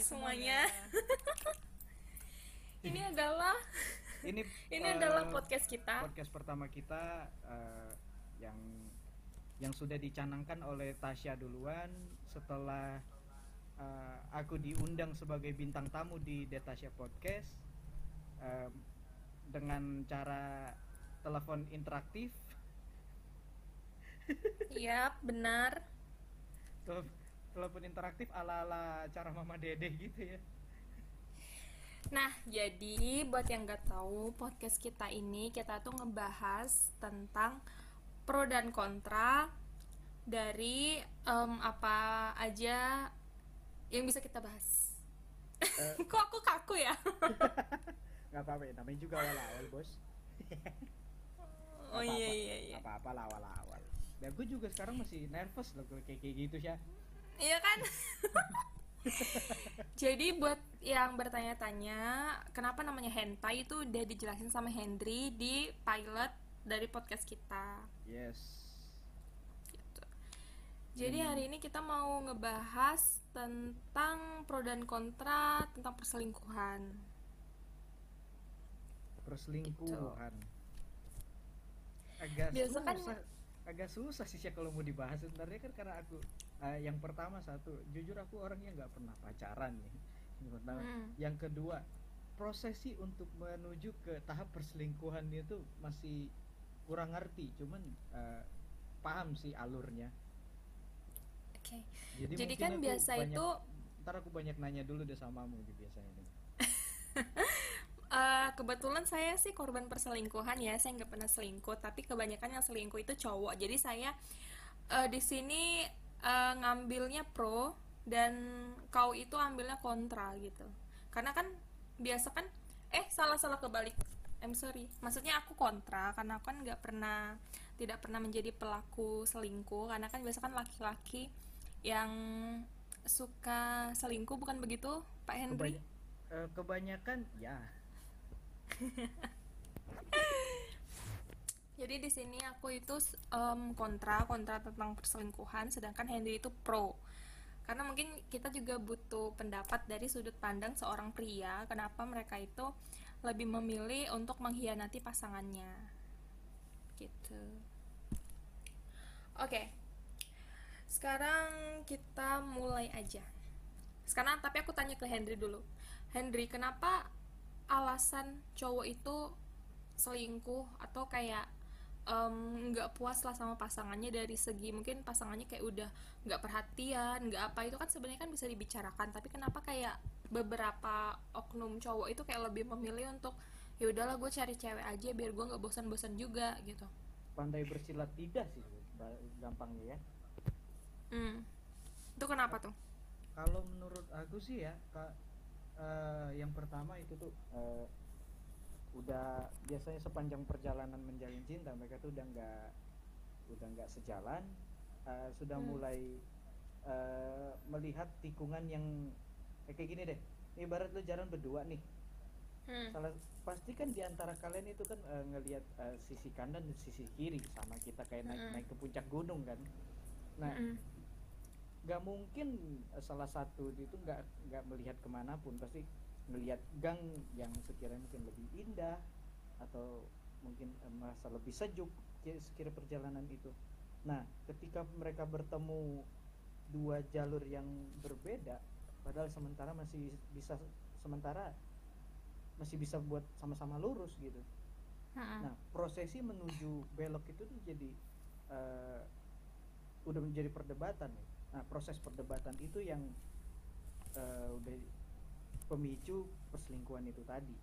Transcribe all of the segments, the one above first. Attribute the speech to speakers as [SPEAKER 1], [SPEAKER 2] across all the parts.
[SPEAKER 1] semuanya. ini adalah
[SPEAKER 2] Ini
[SPEAKER 1] ini
[SPEAKER 2] eh,
[SPEAKER 1] adalah podcast kita.
[SPEAKER 2] podcast pertama kita eh, yang yang sudah dicanangkan oleh Tasya duluan setelah eh, aku diundang sebagai bintang tamu di Detasya Podcast eh, dengan cara telepon interaktif
[SPEAKER 1] Iya, benar.
[SPEAKER 2] Tel- telepon interaktif ala-ala cara Mama Dede gitu ya
[SPEAKER 1] Nah, jadi buat yang nggak tahu, podcast kita ini kita tuh ngebahas tentang pro dan kontra dari em, apa aja yang bisa kita bahas. Kok aku kaku ya?
[SPEAKER 2] nggak apa-apa ya, namanya juga awal-awal bos
[SPEAKER 1] oh iya iya iya.
[SPEAKER 2] apa-apa lah awal-awal dan gue juga sekarang masih nervous loh kalau kayak kayak gitu sih
[SPEAKER 1] Iya kan? Jadi buat yang bertanya-tanya, kenapa namanya hentai itu udah dijelasin sama Hendry di pilot dari podcast kita.
[SPEAKER 2] yes
[SPEAKER 1] Gitu. Jadi hari ini kita mau ngebahas tentang pro dan kontra tentang perselingkuhan.
[SPEAKER 2] perselingkuhan agak
[SPEAKER 1] Biasa kan-
[SPEAKER 2] susah agak susah sih Sya, kalau mau dibahas sebenarnya kan karena aku eh, yang pertama satu jujur aku orangnya nggak pernah pacaran nih yang pertama
[SPEAKER 1] Hmm.
[SPEAKER 2] yang kedua prosesi untuk menuju ke tahap perselingkuhan itu masih kurang ngerti cuman eh, paham sih alurnya
[SPEAKER 1] Oke.
[SPEAKER 2] jadi,
[SPEAKER 1] Jadi
[SPEAKER 2] mungkin
[SPEAKER 1] kan biasa
[SPEAKER 2] banyak-
[SPEAKER 1] itu
[SPEAKER 2] ntar aku banyak nanya dulu deh samamu gitu biasanya nih.
[SPEAKER 1] eh, kebetulan saya sih korban perselingkuhan ya. Saya nggak pernah selingkuh, tapi kebanyakan yang selingkuh itu cowok. Jadi saya eh, di sini eh, ngambilnya pro dan kau itu ambilnya kontra gitu. Karena kan biasa kan eh salah salah kebalik. I'm sorry. Maksudnya aku kontra karena aku kan nggak pernah tidak pernah menjadi pelaku selingkuh karena kan biasa kan laki-laki yang suka selingkuh bukan begitu Pak Henry?
[SPEAKER 2] Kebany- eh, kebanyakan ya
[SPEAKER 1] Jadi di sini aku itu em, kontra kontra tentang perselingkuhan, sedangkan Henry itu pro. Karena mungkin kita juga butuh pendapat dari sudut pandang seorang pria, kenapa mereka itu lebih memilih untuk mengkhianati pasangannya. Gitu. Oke. Sekarang kita mulai aja. Sekarang tapi aku tanya ke Henry dulu. Henry, kenapa alasan cowok itu selingkuh atau kayak em, nggak puas lah sama pasangannya dari segi mungkin pasangannya kayak udah nggak perhatian nggak apa itu kan sebenarnya kan bisa dibicarakan. Tapi kenapa kayak beberapa oknum cowok itu kayak lebih memilih untuk ya udahlah gue cari cewek aja biar gue nggak bosan-bosan juga gitu.
[SPEAKER 2] Pandai bersilat lidah sih gampangnya ya.
[SPEAKER 1] Hmm. itu kenapa tuh?
[SPEAKER 2] Kalau menurut aku sih ya kak eh, yang pertama itu tuh eh, udah biasanya sepanjang perjalanan menjalin cinta mereka tuh udah nggak udah nggak sejalan eh, sudah
[SPEAKER 1] Hmm.
[SPEAKER 2] mulai eh, melihat tikungan yang eh, kayak gini deh ibarat lu jalan berdua nih
[SPEAKER 1] hmm.
[SPEAKER 2] salah pasti kan di antara kalian itu kan eh, ngelihat eh, sisi kanan dan sisi kiri sama kita kayak naik
[SPEAKER 1] Mm-mm.
[SPEAKER 2] naik ke puncak gunung kan nah
[SPEAKER 1] Mm-mm.
[SPEAKER 2] nggak mungkin salah satu itu nggak nggak melihat ke mana pun pasti melihat gang yang sekiranya mungkin lebih indah atau mungkin eh, merasa lebih sejuk ki- sekira perjalanan itu nah ketika mereka bertemu dua jalur yang berbeda padahal sementara masih bisa sementara masih bisa buat sama-sama lurus gitu
[SPEAKER 1] Mm-mm.
[SPEAKER 2] Nah, prosesi menuju belok itu tuh jadi eh, udah menjadi perdebatan ya. Nah, proses perdebatan itu yang eh, udah pemicu perselingkuhan itu tadi.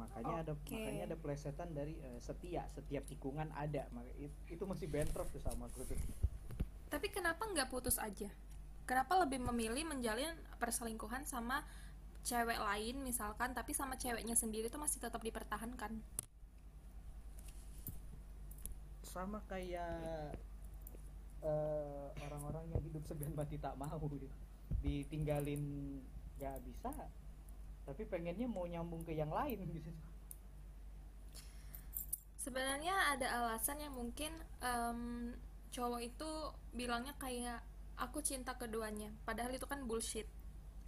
[SPEAKER 2] Makanya ada
[SPEAKER 1] Oke.
[SPEAKER 2] makanya ada plesetan dari eh, setia, setiap tikungan ada. Maka it- itu masih bentrok tuh sama aku tuh.
[SPEAKER 1] Tapi kenapa nggak putus aja? Kenapa lebih memilih menjalin perselingkuhan sama cewek lain misalkan, tapi sama ceweknya sendiri tuh masih tetap dipertahankan?
[SPEAKER 2] Sama kayak eh, orang-orang yang hidup segan mati tak mau gitu. Ditinggalin nggak bisa, tapi pengennya mau nyambung ke yang lain gitu.
[SPEAKER 1] Sebenarnya ada alasan yang mungkin em, cowok itu bilangnya kayak aku cinta keduanya. Padahal itu kan bullshit.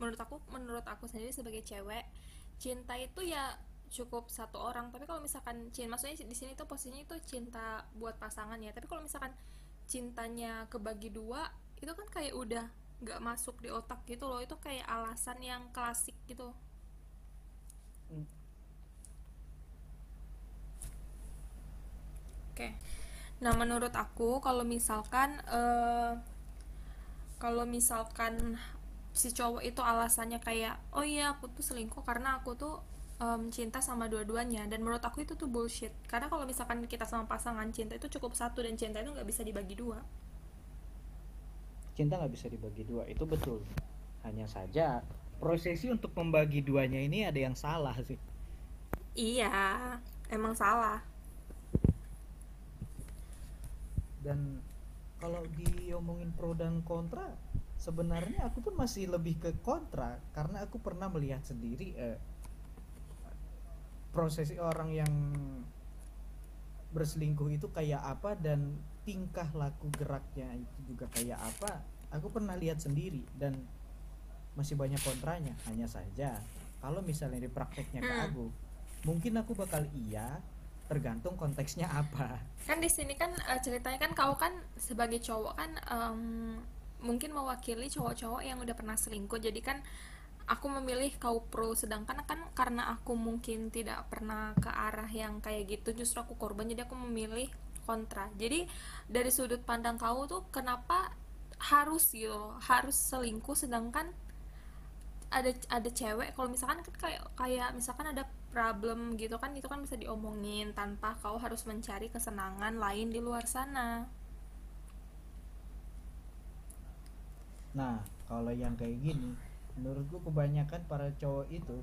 [SPEAKER 1] Menurut aku menurut aku sendiri sebagai cewek cinta itu ya cukup satu orang. Tapi kalau misalkan cinta maksudnya di sini tuh posisinya itu cinta buat pasangan ya. Tapi kalau misalkan cintanya kebagi dua itu kan kayak udah nggak masuk di otak gitu loh. Itu kayak alasan yang klasik gitu. Oke. Nah menurut aku kalau misalkan eh, kalau misalkan si cowok itu alasannya kayak oh iya aku tuh selingkuh karena aku tuh em, cinta sama dua-duanya. Dan menurut aku itu tuh bullshit. Karena kalau misalkan kita sama pasangan cinta itu cukup satu dan cinta itu nggak bisa dibagi dua
[SPEAKER 2] cinta nggak bisa dibagi dua. Itu betul. Hanya saja prosesi untuk membagi duanya ini ada yang salah sih.
[SPEAKER 1] Iya emang salah.
[SPEAKER 2] Dan kalau diomongin pro dan kontra sebenarnya aku pun masih lebih ke kontra karena aku pernah melihat sendiri eh, prosesi orang yang berselingkuh itu kayak apa dan tingkah laku geraknya itu juga kayak apa aku pernah lihat sendiri dan masih banyak kontranya hanya saja kalau misalnya di prakteknya ke
[SPEAKER 1] Hmm.
[SPEAKER 2] aku mungkin aku bakal iya tergantung konteksnya apa.
[SPEAKER 1] Kan di sini kan eh, ceritanya kan kau kan sebagai cowok kan em, mungkin mewakili cowok-cowok yang udah pernah selingkuh. Jadi kan aku memilih kau pro sedangkan kan karena aku mungkin tidak pernah ke arah yang kayak gitu justru aku korban. Jadi aku memilih kontra. Jadi dari sudut pandang kau tuh kenapa harus gitu loh, harus selingkuh sedangkan ada ada cewek kalau misalkan kan kayak kayak misalkan ada problem gitu kan itu kan bisa diomongin tanpa kau harus mencari kesenangan lain di luar sana.
[SPEAKER 2] Nah, kalau yang kayak gini, menurutku kebanyakan para cowok itu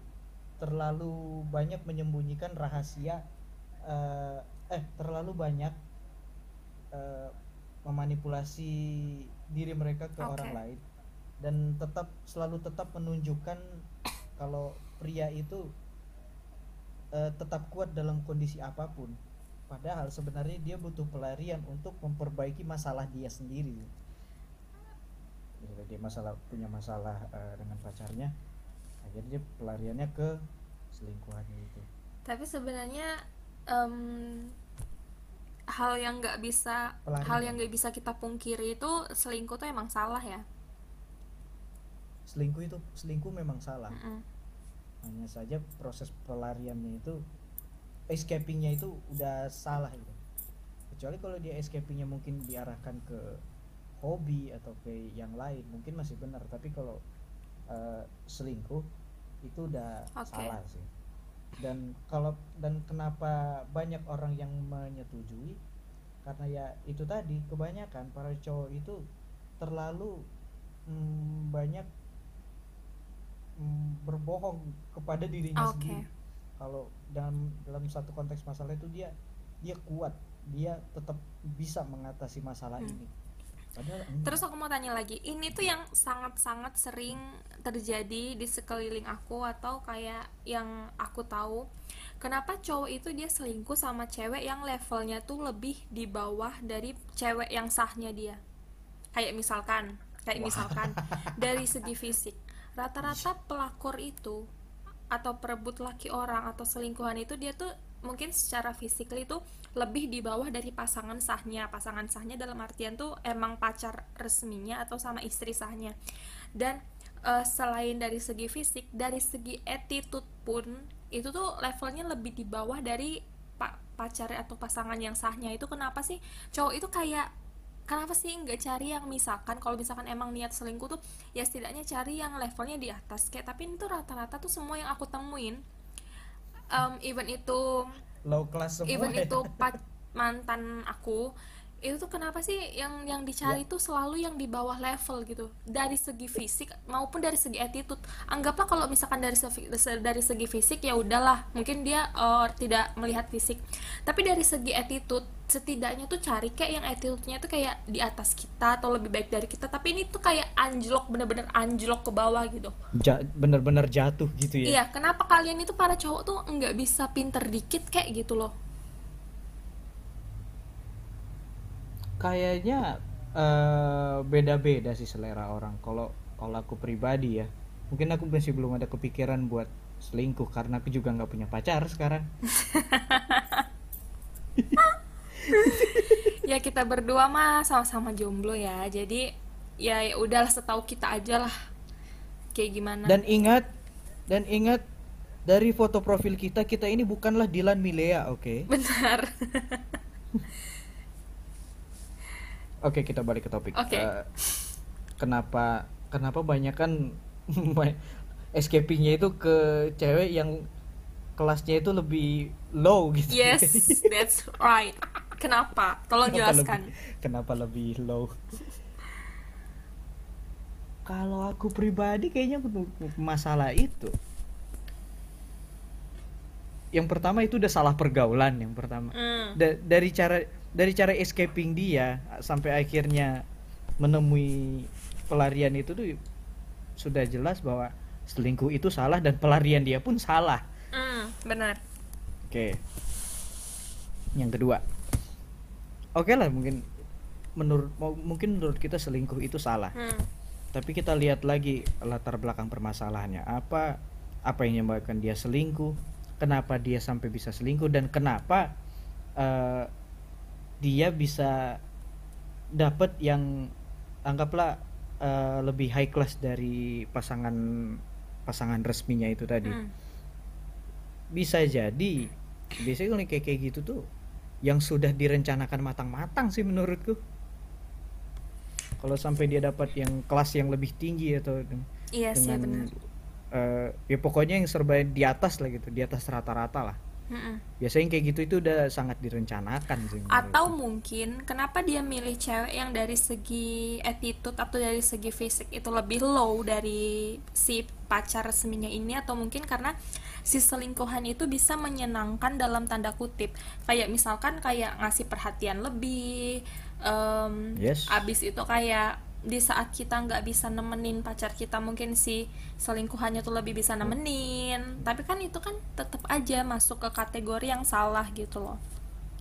[SPEAKER 2] terlalu banyak menyembunyikan rahasia eh, eh terlalu banyak eh, memanipulasi diri mereka ke
[SPEAKER 1] Oke.
[SPEAKER 2] orang lain dan tetap selalu tetap menunjukkan kalau pria itu eh, tetap kuat dalam kondisi apa pun. Padahal sebenarnya dia butuh pelarian untuk memperbaiki masalah dia sendiri misalnya dia masalah punya masalah eh, dengan pacarnya akhirnya dia pelariannya ke selingkuhannya itu
[SPEAKER 1] tapi sebenarnya em, hal yang nggak bisa
[SPEAKER 2] Pelarian.
[SPEAKER 1] hal yang nggak bisa kita pungkiri itu selingkuh tuh emang salah ya
[SPEAKER 2] selingkuh itu selingkuh memang salah
[SPEAKER 1] Mm-mm.
[SPEAKER 2] hanya saja proses pelariannya itu escapingnya itu udah salah itu kecuali kalau dia escapingnya mungkin diarahkan ke hobi atau ke yang lain mungkin masih benar tapi kalau eh, selingkuh itu udah
[SPEAKER 1] Oke.
[SPEAKER 2] salah sih dan kalau dan kenapa banyak orang yang menyetujui karena ya itu tadi kebanyakan para cowok itu terlalu mm, banyak mm, berbohong kepada dirinya
[SPEAKER 1] Oke.
[SPEAKER 2] sendiri kalau dalam dalam satu konteks masalah itu dia dia kuat dia tetap bisa mengatasi masalah
[SPEAKER 1] Hmm.
[SPEAKER 2] ini.
[SPEAKER 1] Terus aku mau tanya lagi, ini tuh yang sangat-sangat sering terjadi di sekeliling aku atau kayak yang aku tahu. Kenapa cowok itu dia selingkuh sama cewek yang levelnya tuh lebih di bawah dari cewek yang sahnya dia? Kayak misalkan, kayak
[SPEAKER 2] Wah.
[SPEAKER 1] misalkan dari segi fisik. Rata-rata pelakor itu atau perebut laki orang atau selingkuhan itu dia tuh mungkin secara fisik itu lebih di bawah dari pasangan sahnya. Pasangan sahnya dalam artian tuh emang pacar resminya atau sama istri sahnya. Dan eh, selain dari segi fisik dari segi attitude pun itu tuh levelnya lebih di bawah dari pa- pacar atau pasangan yang sahnya. Itu kenapa sih? Cowok itu kayak kenapa sih nggak cari yang misalkan kalau misalkan emang niat selingkuh tuh ya setidaknya cari yang levelnya di atas. Kayak tapi itu rata-rata tuh semua yang aku temuin um, even itu
[SPEAKER 2] low class semua
[SPEAKER 1] even
[SPEAKER 2] ya.
[SPEAKER 1] itu pa- mantan aku itu tuh kenapa sih yang yang dicari
[SPEAKER 2] Ya.
[SPEAKER 1] tuh selalu yang di bawah level gitu? Dari segi fisik maupun dari segi attitude. Anggaplah kalau misalkan dari segi, dari segi fisik ya udahlah. Mungkin dia eh, tidak melihat fisik. Tapi dari segi attitude setidaknya tuh cari kayak yang attitude-nya tuh kayak di atas kita atau lebih baik dari kita. Tapi ini tuh kayak anjlok bener-bener anjlok ke bawah gitu.
[SPEAKER 2] Ja- bener-bener jatuh gitu ya?
[SPEAKER 1] Iya, kenapa kalian itu para cowok tuh nggak bisa pinter dikit kayak gitu loh?
[SPEAKER 2] Kayaknya eh, beda-beda sih selera orang. Kalau kalau aku pribadi ya mungkin aku masih belum ada kepikiran buat selingkuh karena aku juga nggak punya pacar sekarang.
[SPEAKER 1] Ya kita berdua mah sama-sama jomblo ya. Jadi ya ya udahlah setahu kita aja lah. Kayak gimana?
[SPEAKER 2] Dan ingat dan ingat dari foto profil kita kita ini bukanlah Dilan Milea oke?
[SPEAKER 1] Benar
[SPEAKER 2] oke kita balik ke topik.
[SPEAKER 1] Oke.
[SPEAKER 2] Eh, kenapa kenapa banyak kan escapingnya itu ke cewek yang kelasnya itu lebih low gitu?
[SPEAKER 1] Yes that's right. Kenapa? Tolong
[SPEAKER 2] Kenapa
[SPEAKER 1] jelaskan.
[SPEAKER 2] lebih- kenapa lebih low? Kalau aku pribadi kayaknya masalah itu. Yang pertama itu udah salah pergaulan yang pertama.
[SPEAKER 1] Hmm,
[SPEAKER 2] Da- dari cara dari cara escaping dia sampai akhirnya menemui pelarian itu tuh sudah jelas bahwa selingkuh itu salah dan pelarian dia pun salah
[SPEAKER 1] hmm, benar
[SPEAKER 2] Oke. Yang kedua. Oke lah mungkin menurut mungkin menurut kita selingkuh itu salah.
[SPEAKER 1] Hmm,
[SPEAKER 2] Tapi kita lihat lagi latar belakang permasalahannya. Apa apa yang menyebabkan dia selingkuh? Kenapa dia sampai bisa selingkuh dan kenapa eh, dia bisa dapat yang anggaplah eh, lebih high class dari pasangan pasangan resminya itu tadi.
[SPEAKER 1] Hmm.
[SPEAKER 2] bisa jadi biasanya kayak kayak gitu tuh yang sudah direncanakan matang-matang sih menurutku. Kalau sampai dia dapat yang kelas yang lebih tinggi atau
[SPEAKER 1] iya sih benar.
[SPEAKER 2] dengan eh, ya pokoknya yang serba di atas lah gitu di atas rata-rata lah
[SPEAKER 1] Mm-mm.
[SPEAKER 2] biasanya yang kayak gitu itu udah sangat direncanakan sih.
[SPEAKER 1] Atau mungkin kenapa dia milih cewek yang dari segi attitude atau dari segi fisik itu lebih low dari si pacar resminya ini atau mungkin karena si selingkuhan itu bisa menyenangkan dalam tanda kutip kayak misalkan kayak ngasih perhatian lebih em,
[SPEAKER 2] Yes.
[SPEAKER 1] abis itu kayak di saat kita nggak bisa nemenin pacar kita mungkin si selingkuhannya tuh lebih bisa nemenin. Tapi kan itu kan tetap aja masuk ke kategori yang salah gitu loh.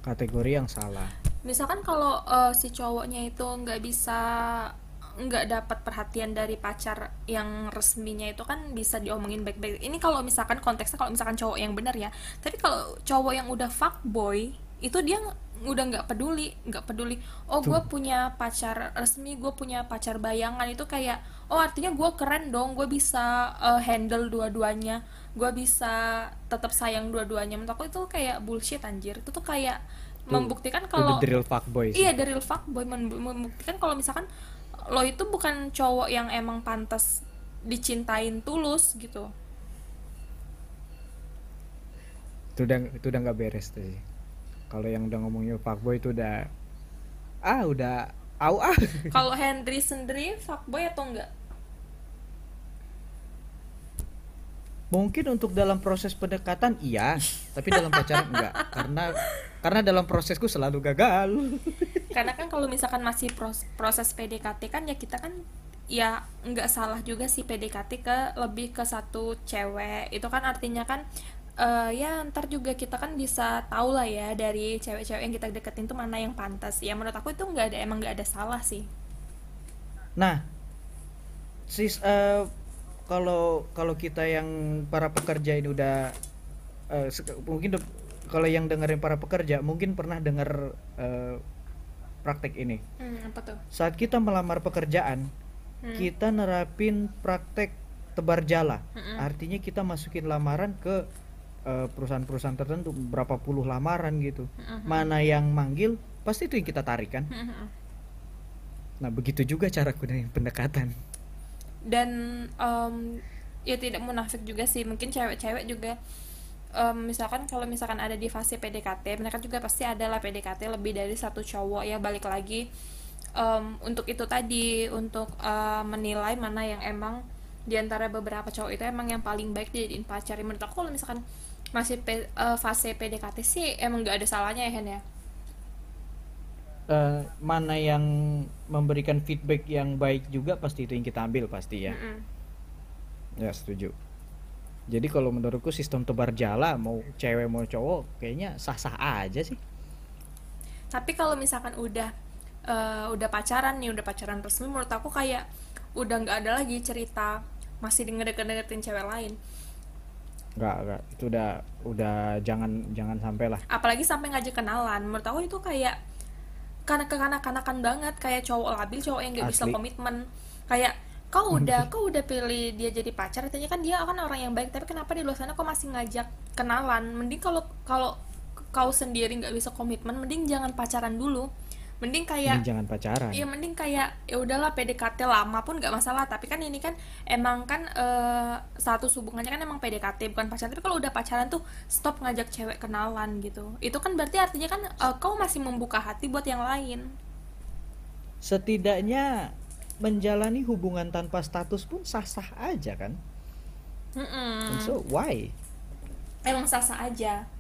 [SPEAKER 2] Kategori yang salah.
[SPEAKER 1] Misalkan kalau eh, si cowoknya itu nggak bisa nggak dapat perhatian dari pacar yang resminya itu kan bisa diomongin baik-baik. Ini kalau misalkan konteksnya kalau misalkan cowok yang benar ya. Tapi kalau cowok yang udah fuckboy itu dia udah nggak peduli nggak peduli. Oh gue punya pacar resmi gue punya pacar bayangan itu kayak oh artinya gue keren dong gue bisa eh, handle dua-duanya gue bisa tetap sayang dua-duanya. Menurut aku itu kayak bullshit anjir. Itu tuh kayak membuktikan
[SPEAKER 2] itu
[SPEAKER 1] kalau
[SPEAKER 2] the real fuckboy
[SPEAKER 1] iya dari real fuckboy. Mem- membuktikan kalau misalkan lo itu bukan cowok yang emang pantas dicintain tulus gitu.
[SPEAKER 2] Itu udah itu udah nggak beres tuh kalau yang udah ngomongnya fuckboy itu udah ah udah au ah
[SPEAKER 1] kalau Henry sendiri fuckboy atau enggak
[SPEAKER 2] Mungkin untuk dalam proses pendekatan iya, tapi dalam pacaran enggak. Karena karena dalam prosesku selalu gagal.
[SPEAKER 1] karena kan kalau misalkan masih pros- proses PDKT kan ya kita kan ya nggak salah juga sih PDKT ke lebih ke satu cewek itu kan artinya kan eh, ya ntar juga kita kan bisa tahu lah ya dari cewek-cewek yang kita deketin tuh mana yang pantas ya menurut aku itu nggak ada emang nggak ada salah sih
[SPEAKER 2] Nah, sis eh, kalau kalau kita yang para pekerja ini udah sek- mungkin kalau yang dengerin para pekerja mungkin pernah dengar eh, praktek ini.
[SPEAKER 1] hmm, apa tuh
[SPEAKER 2] Saat kita melamar pekerjaan,
[SPEAKER 1] Hmm.
[SPEAKER 2] kita nerapin praktek tebar jala.
[SPEAKER 1] Mm-mm.
[SPEAKER 2] Artinya kita masukin lamaran ke perusahaan-perusahaan tertentu, berapa puluh lamaran gitu.
[SPEAKER 1] Mm-mm.
[SPEAKER 2] Mana yang manggil, pasti itu yang kita tarik kan.
[SPEAKER 1] Hmm,
[SPEAKER 2] Nah, begitu juga cara gunain pendekatan.
[SPEAKER 1] dan em, ya tidak munafik juga sih mungkin cewek-cewek juga em, misalkan kalau misalkan ada di fase PDKT mereka juga pasti ada lah PDKT lebih dari satu cowok ya balik lagi em, untuk itu tadi untuk eh, menilai mana yang emang di antara beberapa cowok itu emang yang paling baik dijadiin pacar menurut aku kalau misalkan masih P- eh, fase PDKT sih emang gak ada salahnya ya Hen ya
[SPEAKER 2] Eh, mana yang memberikan feedback yang baik juga pasti itu yang kita ambil pasti ya.
[SPEAKER 1] Mm-mm.
[SPEAKER 2] Ya setuju. Jadi kalau menurutku sistem tebar jala mau cewek mau cowok kayaknya sah-sah aja sih.
[SPEAKER 1] tapi kalau misalkan udah eh, udah pacaran nih udah pacaran resmi menurut aku kayak udah nggak ada lagi cerita masih ngedeket-deketin cewek lain
[SPEAKER 2] nggak nggak. Itu udah udah jangan jangan sampai lah.
[SPEAKER 1] Apalagi sampai ngajak kenalan. Menurut aku itu kayak karena kekanak-kanakan banget. Kayak cowok labil cowok yang nggak bisa komitmen. Kayak kau udah kau udah pilih dia jadi pacar. Artinya kan dia akan orang yang baik tapi kenapa di luar sana kau masih ngajak kenalan? Mending kalau kalau kau sendiri nggak bisa komitmen mending jangan pacaran dulu mending kayak
[SPEAKER 2] Ini jangan pacaran.
[SPEAKER 1] Iya mending kayak ya udahlah PDKT lama pun nggak masalah. Tapi kan ini kan emang kan eh, status hubungannya kan emang PDKT bukan pacaran. Tapi kalau udah pacaran tuh stop ngajak cewek kenalan gitu. Itu kan berarti artinya kan eh, kau masih membuka hati buat yang lain.
[SPEAKER 2] Setidaknya menjalani hubungan tanpa status pun sah-sah aja kan?
[SPEAKER 1] Mm-mm.
[SPEAKER 2] And so why?
[SPEAKER 1] Emang sah-sah aja.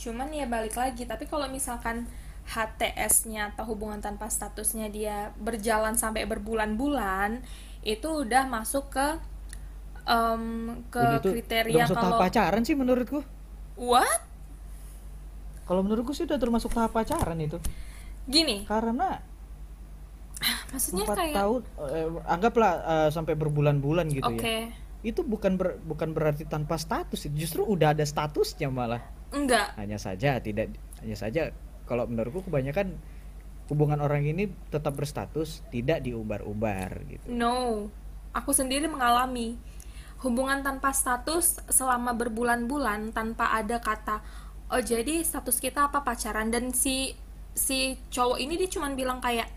[SPEAKER 1] Cuman ya balik lagi tapi kalau misalkan HTS-nya atau hubungan tanpa statusnya dia berjalan sampai berbulan-bulan itu udah masuk ke em, ke
[SPEAKER 2] Ini tuh
[SPEAKER 1] kriteria
[SPEAKER 2] udah masuk tahap
[SPEAKER 1] kalau
[SPEAKER 2] pacaran sih menurutku.
[SPEAKER 1] What?
[SPEAKER 2] Kalau menurutku sih udah termasuk tahap pacaran itu.
[SPEAKER 1] Gini.
[SPEAKER 2] Karena
[SPEAKER 1] maksudnya kayak
[SPEAKER 2] tahun eh, anggaplah eh, sampai berbulan-bulan gitu
[SPEAKER 1] oke.
[SPEAKER 2] Ya itu bukan ber- bukan berarti tanpa status justru udah ada statusnya malah.
[SPEAKER 1] Enggak.
[SPEAKER 2] Hanya saja tidak hanya saja kalau menurutku kebanyakan hubungan orang ini tetap berstatus tidak diumbar-umbar gitu.
[SPEAKER 1] No. Aku sendiri mengalami hubungan tanpa status selama berbulan-bulan tanpa ada kata oh jadi status kita apa pacaran? Dan si si cowok ini dia cuman bilang kayak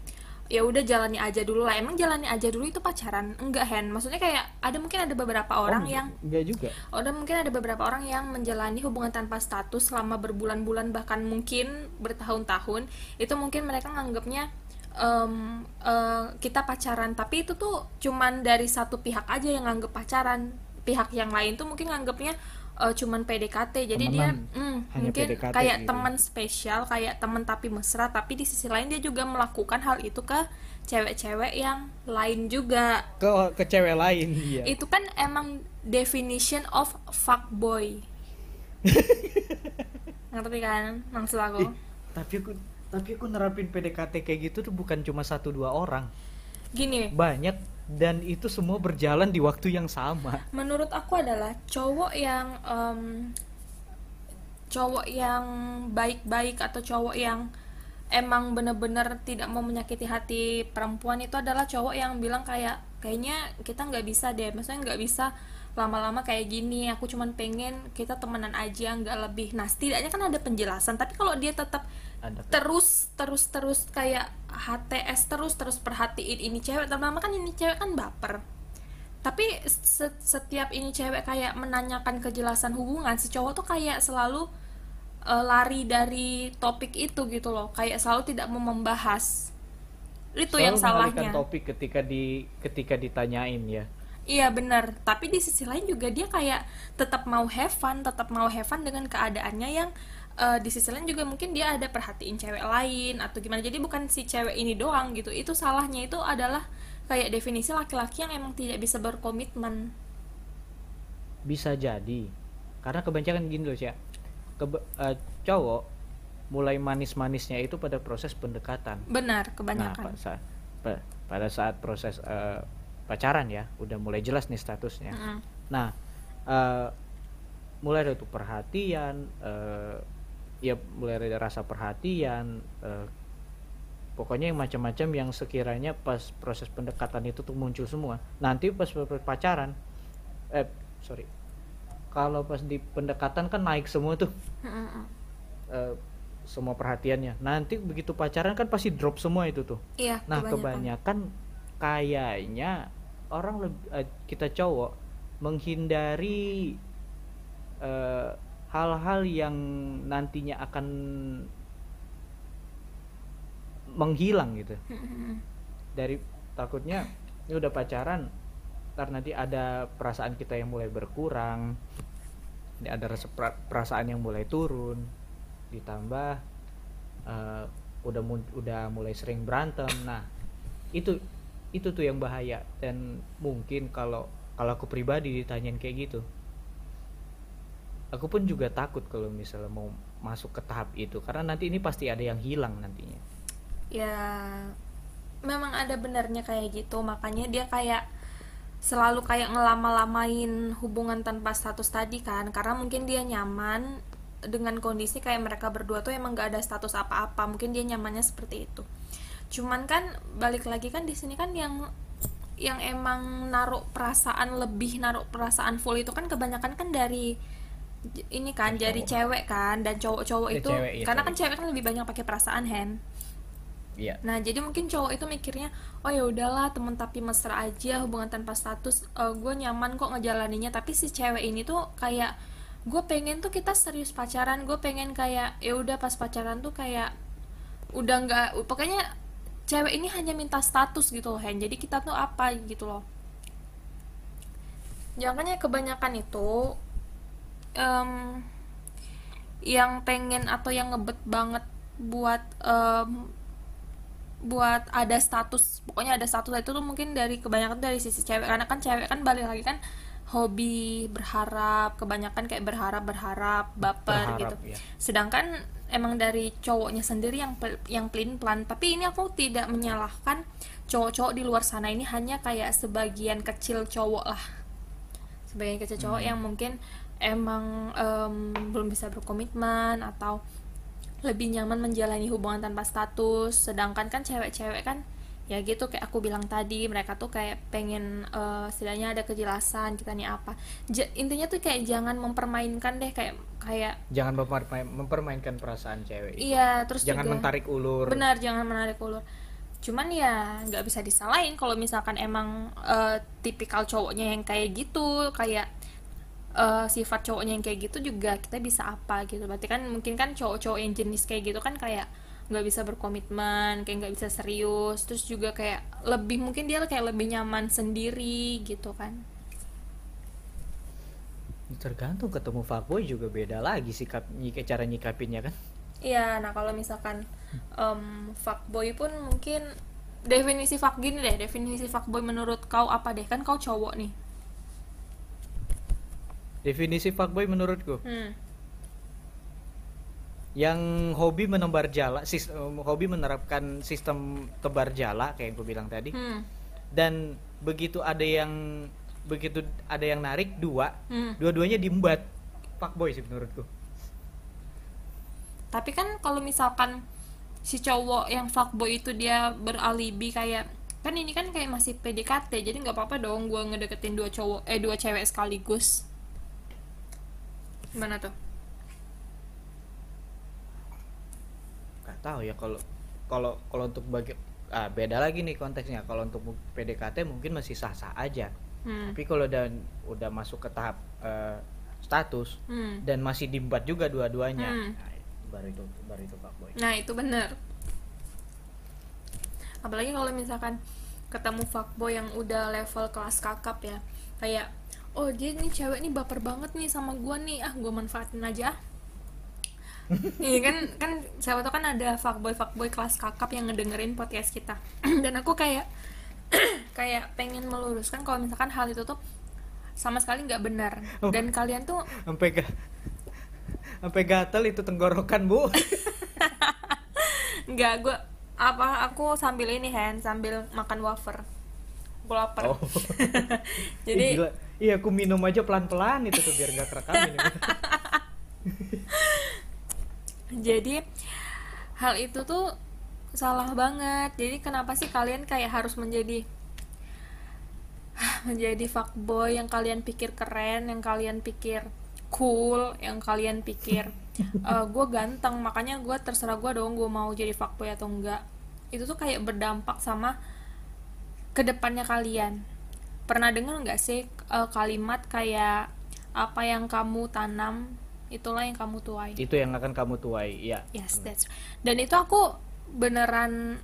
[SPEAKER 1] ya udah jalani aja dulu lah. Emang jalani aja dulu itu pacaran? Enggak hen. Maksudnya kayak ada mungkin ada beberapa orang
[SPEAKER 2] Oh,
[SPEAKER 1] yang
[SPEAKER 2] enggak juga.
[SPEAKER 1] Ada mungkin ada beberapa orang yang menjalani hubungan tanpa status selama berbulan-bulan bahkan mungkin bertahun-tahun. Itu mungkin mereka nganggapnya em, eh, kita pacaran. Tapi itu tuh cuman dari satu pihak aja yang nganggap pacaran. Pihak yang lain tuh mungkin nganggapnya eh, cuman PDKT jadi dia mm,
[SPEAKER 2] Hanya
[SPEAKER 1] mungkin
[SPEAKER 2] PDKT
[SPEAKER 1] kayak
[SPEAKER 2] gitu.
[SPEAKER 1] teman spesial kayak teman tapi mesra tapi di sisi lain dia juga melakukan hal itu ke cewek-cewek yang lain juga.
[SPEAKER 2] Ke ke cewek lain iya.
[SPEAKER 1] Itu kan emang definition of fuckboy. Ngerti kan maksud aku?
[SPEAKER 2] Ih, tapi aku tapi aku nerapin PDKT kayak gitu tuh bukan cuma satu dua orang.
[SPEAKER 1] Gini.
[SPEAKER 2] Banyak dan itu semua berjalan di waktu yang sama.
[SPEAKER 1] Menurut aku adalah cowok yang em, cowok yang baik-baik atau cowok yang emang bener-bener tidak mau menyakiti hati perempuan itu adalah cowok yang bilang kayak kayaknya kita nggak bisa deh maksudnya nggak bisa lama-lama kayak gini. Aku cuman pengen kita temenan aja nggak lebih. Nah setidaknya kan ada penjelasan tapi kalau dia tetap
[SPEAKER 2] ada.
[SPEAKER 1] Terus terus terus kayak HTS terus terus perhatiin ini cewek. Terutama kan ini cewek kan baper. Tapi se- setiap ini cewek kayak menanyakan kejelasan hubungan si cowok tuh kayak selalu eh, lari dari topik itu gitu loh. Kayak selalu tidak mau membahas. Itu yang
[SPEAKER 2] Selalu mengalihkan
[SPEAKER 1] salahnya
[SPEAKER 2] topik ketika di ketika ditanyain ya.
[SPEAKER 1] Iya benar, tapi di sisi lain juga dia kayak tetap mau have fun, tetap mau have fun dengan keadaannya yang eh, di sisi lain juga mungkin dia ada perhatiin cewek lain atau gimana. Jadi bukan si cewek ini doang gitu. Itu salahnya itu adalah kayak definisi laki-laki yang emang tidak bisa berkomitmen.
[SPEAKER 2] bisa jadi karena kebanyakan gini loh ya Kebe- eh, cowok mulai manis-manisnya itu pada proses pendekatan
[SPEAKER 1] Benar,
[SPEAKER 2] nah
[SPEAKER 1] kebanyakan.
[SPEAKER 2] pa- saat pa- pada saat proses eh, pacaran ya udah mulai jelas nih statusnya
[SPEAKER 1] Mm-mm.
[SPEAKER 2] nah eh, mulai ada tuh perhatian eh, ya mulai ada rasa perhatian eh, pokoknya yang macam-macam yang sekiranya pas proses pendekatan itu tuh muncul semua. Nanti pas pacaran eh sorry kalau pas di pendekatan kan naik semua tuh. Eh, semua perhatiannya. Nanti begitu pacaran kan pasti drop semua itu tuh.
[SPEAKER 1] Iya,
[SPEAKER 2] Nah,
[SPEAKER 1] kebanyakan.
[SPEAKER 2] kebanyakan kayaknya orang leb- eh, kita cowok menghindari eh, hal-hal yang nantinya akan menghilang gitu.
[SPEAKER 1] Mm-mm.
[SPEAKER 2] Dari takutnya ini udah pacaran ntar nanti ada perasaan kita yang mulai berkurang. Ini ada rasa perasaan yang mulai turun. Ditambah eh, udah udah mulai sering berantem. Nah, itu itu tuh yang bahaya dan mungkin kalau kalau aku pribadi ditanyain kayak gitu aku pun juga takut kalau misalnya mau masuk ke tahap itu karena nanti ini pasti ada yang hilang nantinya.
[SPEAKER 1] Ya memang ada benarnya kayak gitu. Makanya dia kayak selalu kayak ngelama-lamain hubungan tanpa status tadi kan. Karena mungkin dia nyaman dengan kondisi kayak mereka berdua tuh emang gak ada status apa-apa. Mungkin dia nyamannya seperti itu. Cuman kan balik lagi kan di sini kan yang yang emang naruh perasaan lebih naruh perasaan full itu kan kebanyakan kan dari ini kan
[SPEAKER 2] Cowok.
[SPEAKER 1] dari cewek kan dan cowok-cowok
[SPEAKER 2] Ya,
[SPEAKER 1] itu
[SPEAKER 2] cewek, iya,
[SPEAKER 1] karena kan cewek kan lebih banyak pakai perasaan hen
[SPEAKER 2] iya
[SPEAKER 1] Nah, jadi mungkin cowok itu mikirnya, oh ya udahlah temen tapi mesra aja, hubungan tanpa status, gue nyaman kok ngejalaninnya. Tapi si cewek ini tuh kayak, gue pengen tuh kita serius pacaran, gue pengen kayak, ya udah pas pacaran tuh kayak udah nggak, pokoknya cewek ini hanya minta status gitu loh, Hen. Jadi kita tuh apa gitu loh. Jangannya kebanyakan itu em, yang pengen atau yang ngebet banget buat em, buat ada status pokoknya ada status itu tuh mungkin dari kebanyakan dari sisi cewek karena kan cewek kan balik lagi kan hobi berharap kebanyakan kayak berharap berharap baper
[SPEAKER 2] Berharap,
[SPEAKER 1] gitu.
[SPEAKER 2] ya.
[SPEAKER 1] sedangkan emang dari cowoknya sendiri yang yang pelin pelan. Tapi ini aku tidak menyalahkan cowok-cowok di luar sana. Ini hanya kayak sebagian kecil cowok lah. Sebagian kecil cowok yang mungkin emang em, belum bisa berkomitmen atau lebih nyaman menjalani hubungan tanpa status. Sedangkan kan cewek-cewek kan ya gitu kayak aku bilang tadi mereka tuh kayak pengen eh, setidaknya ada kejelasan kita nih apa. Ja- intinya tuh kayak jangan mempermainkan deh kayak kayak
[SPEAKER 2] jangan mempermain- mempermainkan perasaan cewek
[SPEAKER 1] iya terus
[SPEAKER 2] jangan
[SPEAKER 1] juga
[SPEAKER 2] mentarik ulur.
[SPEAKER 1] Benar jangan menarik ulur. Cuman ya nggak bisa disalahin kalau misalkan emang eh, tipikal cowoknya yang kayak gitu kayak eh, sifat cowoknya yang kayak gitu juga kita bisa apa gitu berarti kan mungkin kan cowok-cowok yang jenis kayak gitu kan kayak nggak bisa berkomitmen kayak nggak bisa serius terus juga kayak lebih mungkin dia kayak lebih nyaman sendiri gitu kan
[SPEAKER 2] tergantung ketemu fuckboy juga beda lagi sikap nyik cara nyikapinnya kan
[SPEAKER 1] Iya, nah kalau misalkan em, fuckboy pun mungkin definisi fuck gini deh, definisi fuckboy menurut kau apa deh? Kan kau cowok nih.
[SPEAKER 2] Definisi fuckboy menurutku
[SPEAKER 1] Hmm.
[SPEAKER 2] yang hobi menebar jala sis, em, hobi menerapkan sistem tebar jala kayak yang aku bilang tadi
[SPEAKER 1] Hmm.
[SPEAKER 2] dan begitu ada yang begitu ada yang narik dua
[SPEAKER 1] Hmm.
[SPEAKER 2] dua-duanya diembat fuckboy sih menurutku
[SPEAKER 1] Tapi kan kalau misalkan si cowok yang fuckboy itu dia beralibi kayak kan ini kan kayak masih PDKT, jadi nggak apa-apa dong gue ngedeketin dua cowok eh dua cewek sekaligus. Gimana tuh?
[SPEAKER 2] nggak tahu ya kalau kalau kalau untuk bagi ah beda lagi nih konteksnya kalau untuk PDKT mungkin masih sah-sah aja
[SPEAKER 1] Hmm.
[SPEAKER 2] tapi kalau udah udah masuk ke tahap eh, status
[SPEAKER 1] Hmm.
[SPEAKER 2] dan masih diembat juga dua-duanya
[SPEAKER 1] Hmm.
[SPEAKER 2] nah, baru itu baru itu fuckboy
[SPEAKER 1] Nah itu bener Apalagi kalau misalkan ketemu fuckboy yang udah level kelas kakap ya Kayak Oh dia nih cewek nih baper banget nih sama gua nih Ah gua manfaatin aja Iya kan kan siapa tau kan ada fuckboy fuckboy kelas kakap yang ngedengerin podcast kita dan aku kayak kayak pengen meluruskan kalau misalkan hal itu tuh sama sekali nggak benar
[SPEAKER 2] Oh.
[SPEAKER 1] dan kalian tuh
[SPEAKER 2] sampai ga sampai gatel itu tenggorokan bu
[SPEAKER 1] Enggak, gue apa aku sambil ini hand sambil makan wafer. Gue lapar.
[SPEAKER 2] oh
[SPEAKER 1] Jadi
[SPEAKER 2] gila. Iya aku minum aja pelan-pelan itu tuh biar gak kerekam ini
[SPEAKER 1] jadi hal itu tuh salah banget. Jadi kenapa sih kalian kayak harus menjadi menjadi fuckboy yang kalian pikir keren, yang kalian pikir cool, yang kalian pikir gue ganteng, makanya gue terserah gue dong gue mau jadi fuckboy atau enggak. Itu tuh kayak berdampak sama ke depannya kalian. Pernah dengar nggak sih eh, kalimat kayak apa yang kamu tanam itulah yang kamu tuai.
[SPEAKER 2] itu yang akan kamu tuai ya
[SPEAKER 1] Yes, that's Dan itu aku beneran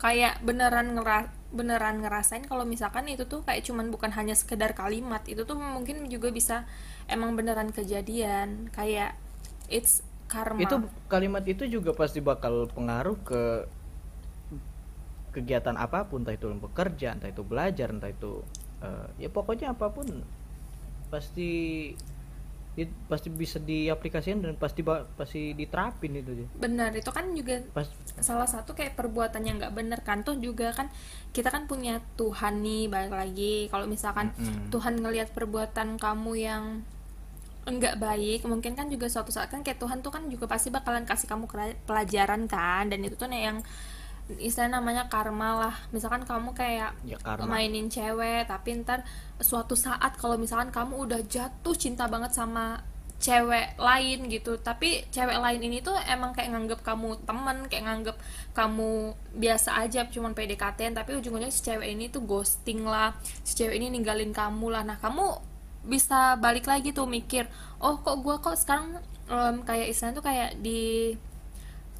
[SPEAKER 1] kayak beneran ngera beneran ngerasain kalau misalkan itu tuh kayak cuman bukan hanya sekedar kalimat, itu tuh mungkin juga bisa emang beneran kejadian kayak it's karma.
[SPEAKER 2] itu kalimat itu juga pasti bakal pengaruh ke kegiatan apa pun entah itu bekerja entah itu belajar entah itu eh, ya pokoknya apa pun pasti It pasti bisa diaplikasikan dan pasti ba- pasti diterapin itu dia.
[SPEAKER 1] benar itu kan juga
[SPEAKER 2] Pas
[SPEAKER 1] salah satu kayak perbuatan yang nggak bener kan tuh juga kan kita kan punya Tuhan nih balik lagi kalau misalkan
[SPEAKER 2] Mm-mm.
[SPEAKER 1] Tuhan ngelihat perbuatan kamu yang enggak baik mungkin kan juga suatu saat kan kayak Tuhan tuh kan juga pasti bakalan kasih kamu pelajaran kan dan itu tuh nih yang istilah namanya karma lah. Misalkan kamu kayak
[SPEAKER 2] ya karma.
[SPEAKER 1] mainin cewek tapi ntar suatu saat kalau misalkan kamu udah jatuh cinta banget sama cewek lain gitu tapi cewek lain ini tuh emang kayak nganggep kamu temen kayak nganggep kamu biasa aja cuman PDKT tapi ujung-ujungnya si cewek ini tuh ghosting lah si cewek ini ninggalin kamu lah. Nah kamu bisa balik lagi tuh mikir oh kok gua kok sekarang em, kayak istilahnya tuh kayak di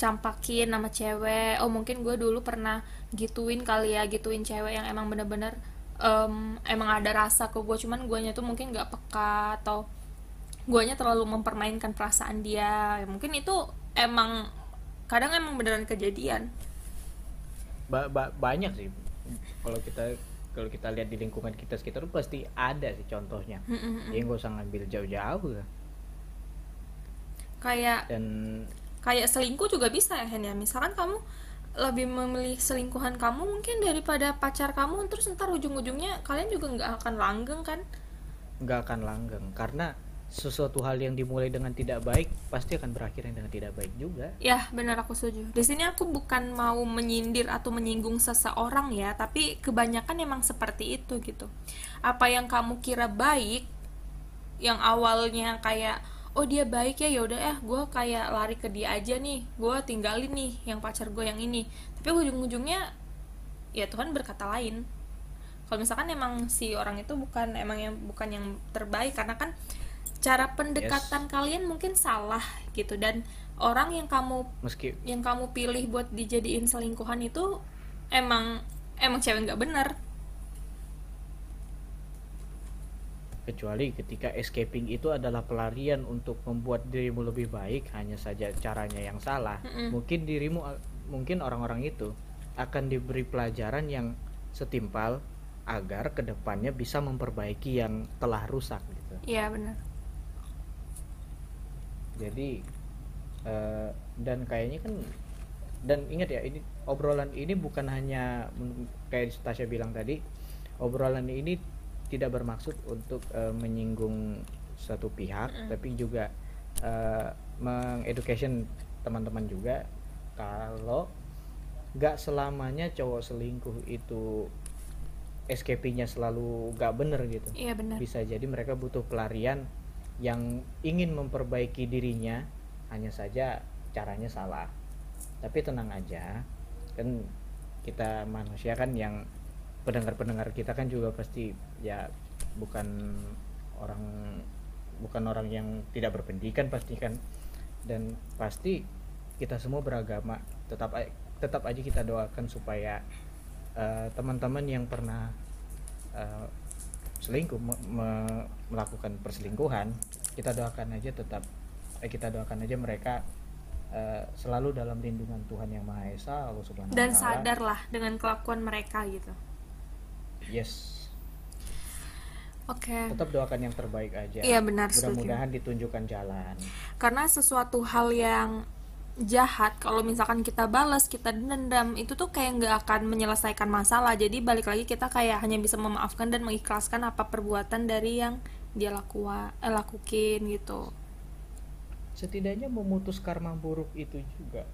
[SPEAKER 1] campakin nama cewek. Oh mungkin gue dulu pernah gituin kali ya gituin cewek yang emang bener-bener em, emang ada rasa ke gue cuman guanya tuh mungkin nggak peka atau guanya terlalu mempermainkan perasaan dia. Ya, mungkin itu emang kadang emang beneran kejadian.
[SPEAKER 2] Ba- ba- banyak sih. Kalau kita kalau kita lihat di lingkungan kita sekitar tuh pasti ada sih contohnya. Jadi nggak usah ngambil jauh-jauh
[SPEAKER 1] kayak
[SPEAKER 2] dan
[SPEAKER 1] kayak selingkuh juga bisa ya Hen ya misalkan kamu lebih memilih selingkuhan kamu mungkin daripada pacar kamu terus ntar ujung-ujungnya kalian juga nggak akan langgeng kan
[SPEAKER 2] nggak akan langgeng karena sesuatu hal yang dimulai dengan tidak baik pasti akan berakhir dengan tidak baik juga
[SPEAKER 1] Ya, benar aku setuju. Di sini aku bukan mau menyindir atau menyinggung seseorang ya, tapi kebanyakan emang seperti itu gitu. Apa yang kamu kira baik, yang awalnya kayak oh dia baik ya yaudah ya gue kayak lari ke dia aja nih gue tinggalin nih yang pacar gue yang ini. Tapi ujung-ujungnya ya Tuhan berkata lain. Kalau misalkan emang si orang itu bukan emang yang bukan yang terbaik karena kan cara pendekatan kalian mungkin salah gitu. Dan orang yang kamu
[SPEAKER 2] meski
[SPEAKER 1] yang kamu pilih buat dijadiin selingkuhan itu emang emang cewek nggak bener
[SPEAKER 2] kecuali ketika escaping itu adalah pelarian untuk membuat dirimu lebih baik hanya saja caranya yang salah.
[SPEAKER 1] Mm-mm.
[SPEAKER 2] mungkin dirimu mungkin orang-orang itu akan diberi pelajaran yang setimpal agar ke depannya bisa memperbaiki yang telah rusak gitu.
[SPEAKER 1] Iya bener
[SPEAKER 2] jadi eh, dan kayaknya kan dan ingat ya ini obrolan ini bukan hanya kayak Tasya bilang tadi obrolan ini tidak bermaksud untuk eh, menyinggung satu pihak tapi juga eh, mengeducation teman-teman juga kalau nggak selamanya cowok selingkuh itu escapingnya selalu nggak bener gitu.
[SPEAKER 1] Iya bener.
[SPEAKER 2] Bisa jadi mereka butuh pelarian yang ingin memperbaiki dirinya hanya saja caranya salah. Tapi tenang aja kan kita manusia kan yang pendengar-pendengar kita kan juga pasti ya bukan orang bukan orang yang tidak berpendidikan pasti kan dan pasti kita semua beragama tetap tetap aja kita doakan supaya eh, teman-teman yang pernah eh, selingkuh me- me- melakukan perselingkuhan kita doakan aja tetap eh, kita doakan aja mereka eh, selalu dalam lindungan Tuhan yang Maha Esa Allah Subhanahu
[SPEAKER 1] dan
[SPEAKER 2] wa taala.
[SPEAKER 1] sadarlah dengan kelakuan mereka gitu
[SPEAKER 2] yes.
[SPEAKER 1] Oke.
[SPEAKER 2] Tetap doakan yang terbaik aja.
[SPEAKER 1] Iya, benar,
[SPEAKER 2] mudah-mudahan ditunjukkan jalan.
[SPEAKER 1] Karena sesuatu hal yang jahat kalau misalkan kita balas kita dendam itu tuh kayak nggak akan menyelesaikan masalah. Jadi balik lagi kita kayak hanya bisa memaafkan dan mengikhlaskan apa perbuatan dari yang dia lakua eh, lakukin gitu.
[SPEAKER 2] Setidaknya memutus karma buruk itu juga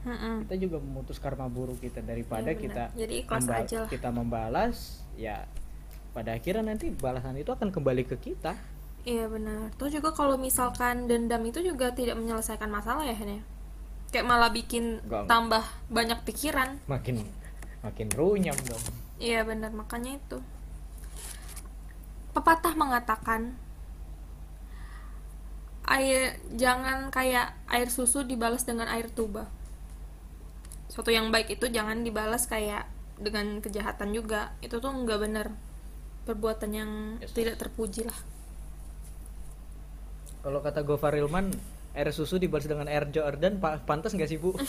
[SPEAKER 1] Mm-mm.
[SPEAKER 2] kita juga memutus karma buruk kita daripada
[SPEAKER 1] benar.
[SPEAKER 2] kita
[SPEAKER 1] Jadi
[SPEAKER 2] membal-
[SPEAKER 1] aja lah.
[SPEAKER 2] kita membalas ya pada akhirnya nanti balasan itu akan kembali ke kita
[SPEAKER 1] Iya benar. Terus juga kalau misalkan dendam itu juga tidak menyelesaikan masalah ya Hen ya? Kayak malah bikin
[SPEAKER 2] Enggak.
[SPEAKER 1] tambah banyak pikiran.
[SPEAKER 2] makin makin runyam dong
[SPEAKER 1] Iya benar makanya itu. Pepatah mengatakan air jangan kayak air susu dibalas dengan air tuba. Suatu yang baik itu jangan dibalas kayak dengan kejahatan juga. Itu tuh nggak benar. Perbuatan yang
[SPEAKER 2] Yes.
[SPEAKER 1] tidak terpuji lah.
[SPEAKER 2] kalau kata Gofar Ilman air susu dibalas dengan air Jordan pa- pantas nggak sih bu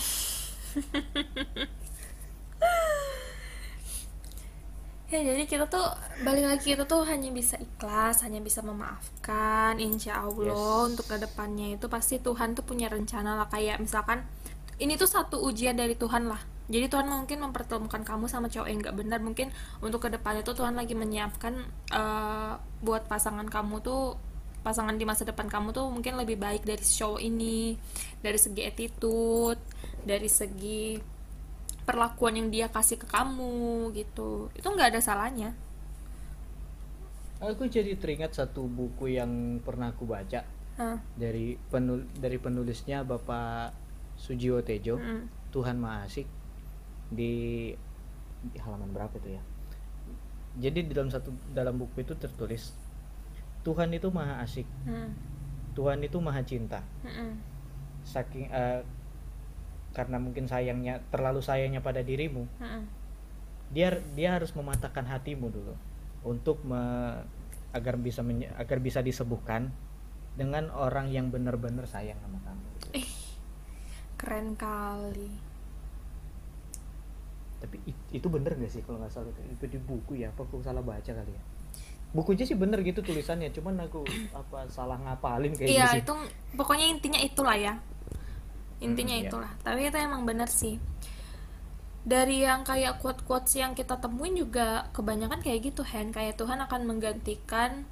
[SPEAKER 1] ya jadi kita tuh balik lagi kita tuh hanya bisa ikhlas hanya bisa memaafkan insya Allah
[SPEAKER 2] Yes.
[SPEAKER 1] untuk ke depannya itu pasti Tuhan tuh punya rencana lah kayak misalkan ini tuh satu ujian dari Tuhan lah. Jadi Tuhan mungkin mempertemukan kamu sama cowok yang nggak benar. Mungkin untuk ke depannya tuh Tuhan lagi menyiapkan eh, buat pasangan kamu tuh pasangan di masa depan kamu tuh mungkin lebih baik dari cowok ini dari segi attitude dari segi perlakuan yang dia kasih ke kamu gitu. Itu nggak ada salahnya.
[SPEAKER 2] Aku jadi teringat satu buku yang pernah aku baca.
[SPEAKER 1] Hah,
[SPEAKER 2] dari penul dari penulisnya Bapak Sujiwo Tejo,
[SPEAKER 1] mm,
[SPEAKER 2] Tuhan Maha Asik di, di halaman berapa itu ya? Jadi di dalam satu dalam buku itu tertulis Tuhan itu Maha Asik,
[SPEAKER 1] mm,
[SPEAKER 2] Tuhan itu Maha Cinta.
[SPEAKER 1] mm, mm.
[SPEAKER 2] Saking eh, karena mungkin sayangnya terlalu sayangnya pada dirimu,
[SPEAKER 1] Mm-mm.
[SPEAKER 2] dia dia harus mematahkan hatimu dulu untuk me- agar bisa menye- agar bisa disembuhkan dengan orang yang benar-benar sayang sama kamu.
[SPEAKER 1] Keren kali
[SPEAKER 2] Tapi it- itu bener gak sih kalau nggak salah itu, di buku ya? Apa aku salah baca kali ya? Bukunya sih bener gitu tulisannya, cuman aku apa salah ngapalin kayak
[SPEAKER 1] iya
[SPEAKER 2] gitu.
[SPEAKER 1] itu pokoknya intinya itulah ya intinya
[SPEAKER 2] Hmm, iya.
[SPEAKER 1] itulah tapi itu emang bener sih dari yang kayak quote-quotes yang kita temuin juga kebanyakan kayak gitu Hen kayak Tuhan akan menggantikan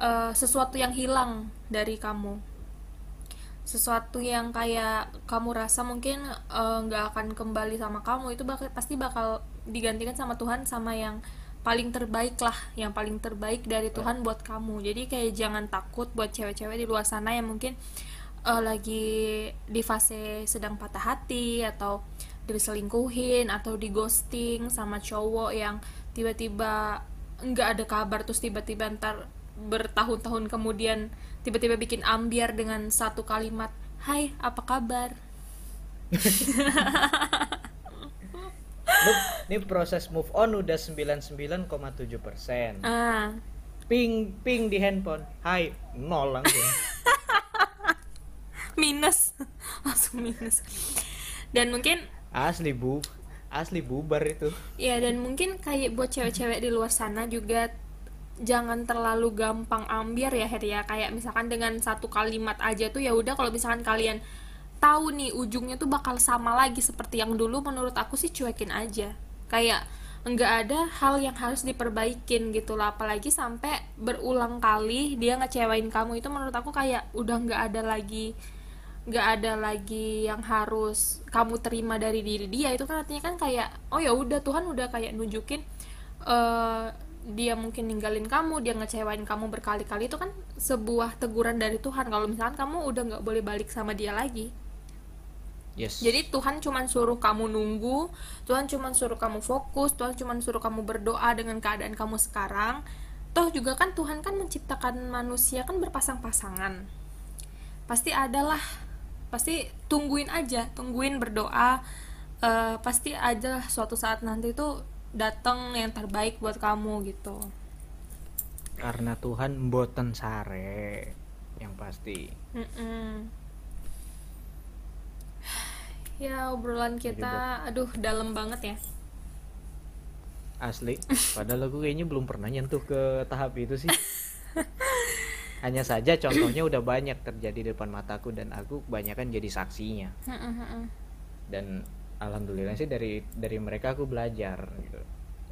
[SPEAKER 1] eh, sesuatu yang hilang dari kamu sesuatu yang kayak kamu rasa mungkin eh, nggak akan kembali sama kamu itu bakal pasti bakal digantikan sama Tuhan sama yang paling terbaik lah yang paling terbaik dari Tuhan buat kamu. Jadi kayak jangan takut buat cewek-cewek di luar sana yang mungkin eh, lagi di fase sedang patah hati atau diselingkuhin atau di ghosting sama cowok yang tiba-tiba nggak ada kabar terus tiba-tiba ntar bertahun-tahun kemudian tiba-tiba bikin ambiar dengan satu kalimat Hai apa kabar
[SPEAKER 2] ini proses move on udah 99,7 persen.
[SPEAKER 1] ah
[SPEAKER 2] Ping ping di handphone, hai nol langsung.
[SPEAKER 1] minus langsung minus dan mungkin
[SPEAKER 2] Asli bu, asli bubar itu.
[SPEAKER 1] ya dan mungkin kayak buat cewek-cewek di luar sana juga jangan terlalu gampang ambiar ya Her ya. Kayak misalkan dengan satu kalimat aja tuh ya udah kalau misalkan kalian tahu nih ujungnya tuh bakal sama lagi seperti yang dulu menurut aku sih cuekin aja. Kayak nggak ada hal yang harus diperbaikin gitu lah apalagi sampai berulang kali dia ngecewain kamu itu menurut aku kayak udah nggak ada lagi nggak ada lagi yang harus kamu terima dari diri dia. Itu kan artinya kan kayak oh ya udah Tuhan udah kayak nunjukin eh dia mungkin ninggalin kamu dia ngecewain kamu berkali-kali itu kan sebuah teguran dari Tuhan kalau misalkan kamu udah nggak boleh balik sama dia lagi
[SPEAKER 2] Yes.
[SPEAKER 1] jadi Tuhan cuman suruh kamu nunggu, Tuhan cuman suruh kamu fokus, Tuhan cuman suruh kamu berdoa dengan keadaan kamu sekarang. Toh juga kan Tuhan kan menciptakan manusia kan berpasang-pasangan. Pasti adalah, pasti tungguin aja, tungguin berdoa. Eh, pasti aja suatu saat nanti itu datang yang terbaik buat kamu gitu.
[SPEAKER 2] Karena Tuhan mboten sare yang pasti.
[SPEAKER 1] Mm-mm. Ya obrolan kita, aduh dalam banget ya.
[SPEAKER 2] Asli. Padahal aku kayaknya belum pernah nyentuh ke tahap itu sih. Hanya saja contohnya udah banyak terjadi di depan mataku dan aku kebanyakan jadi saksinya. Dan alhamdulillah sih dari dari mereka aku belajar gitu.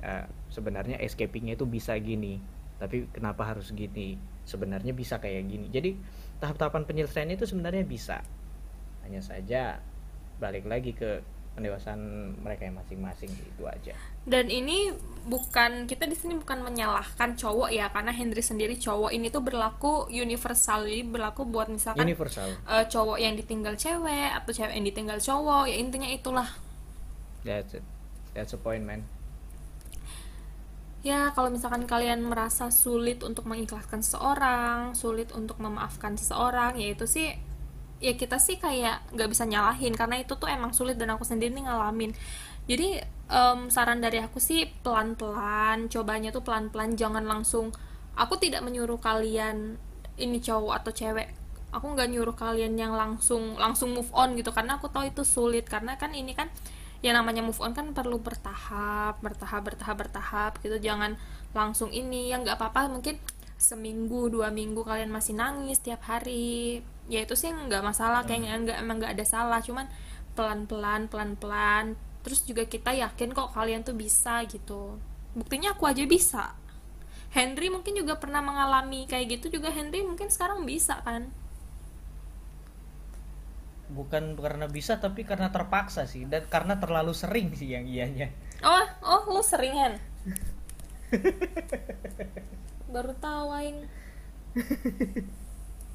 [SPEAKER 2] Eh, sebenarnya escapingnya itu bisa gini, tapi kenapa harus gini? Sebenarnya bisa kayak gini. Jadi tahap-tahapan penyelesaian itu sebenarnya bisa. Hanya saja balik lagi ke pendewasaan mereka yang masing-masing itu aja.
[SPEAKER 1] Dan ini bukan kita di sini bukan menyalahkan cowok ya, karena Henry sendiri cowok ini tuh berlaku universal, jadi berlaku buat misalkan
[SPEAKER 2] Universal.
[SPEAKER 1] eh, cowok yang ditinggal cewek atau cewek yang ditinggal cowok, ya intinya itulah.
[SPEAKER 2] That's it. That's the point, man.
[SPEAKER 1] Ya kalau misalkan kalian merasa sulit untuk mengikhlaskan seseorang, sulit untuk memaafkan seseorang, ya itu sih ya kita sih kayak nggak bisa nyalahin karena itu tuh emang sulit dan aku sendiri nih ngalamin. Jadi em, saran dari aku sih pelan-pelan cobanya tuh pelan-pelan jangan langsung aku tidak menyuruh kalian ini cowok atau cewek aku nggak nyuruh kalian yang langsung langsung move on gitu karena aku tahu itu sulit karena kan ini kan yang namanya move on kan perlu bertahap bertahap bertahap bertahap gitu jangan langsung ini ya nggak apa-apa mungkin seminggu dua minggu kalian masih nangis tiap hari ya itu sih nggak masalah kayaknya nggak emang nggak ada salah cuman pelan pelan pelan pelan terus juga kita yakin kok kalian tuh bisa gitu. Buktinya aku aja bisa. Henry mungkin juga pernah mengalami kayak gitu juga Henry mungkin sekarang bisa kan?
[SPEAKER 2] Bukan karena bisa tapi karena terpaksa sih dan karena terlalu sering sih yang ianya.
[SPEAKER 1] Oh oh lu sering Hen? Baru tahu aing.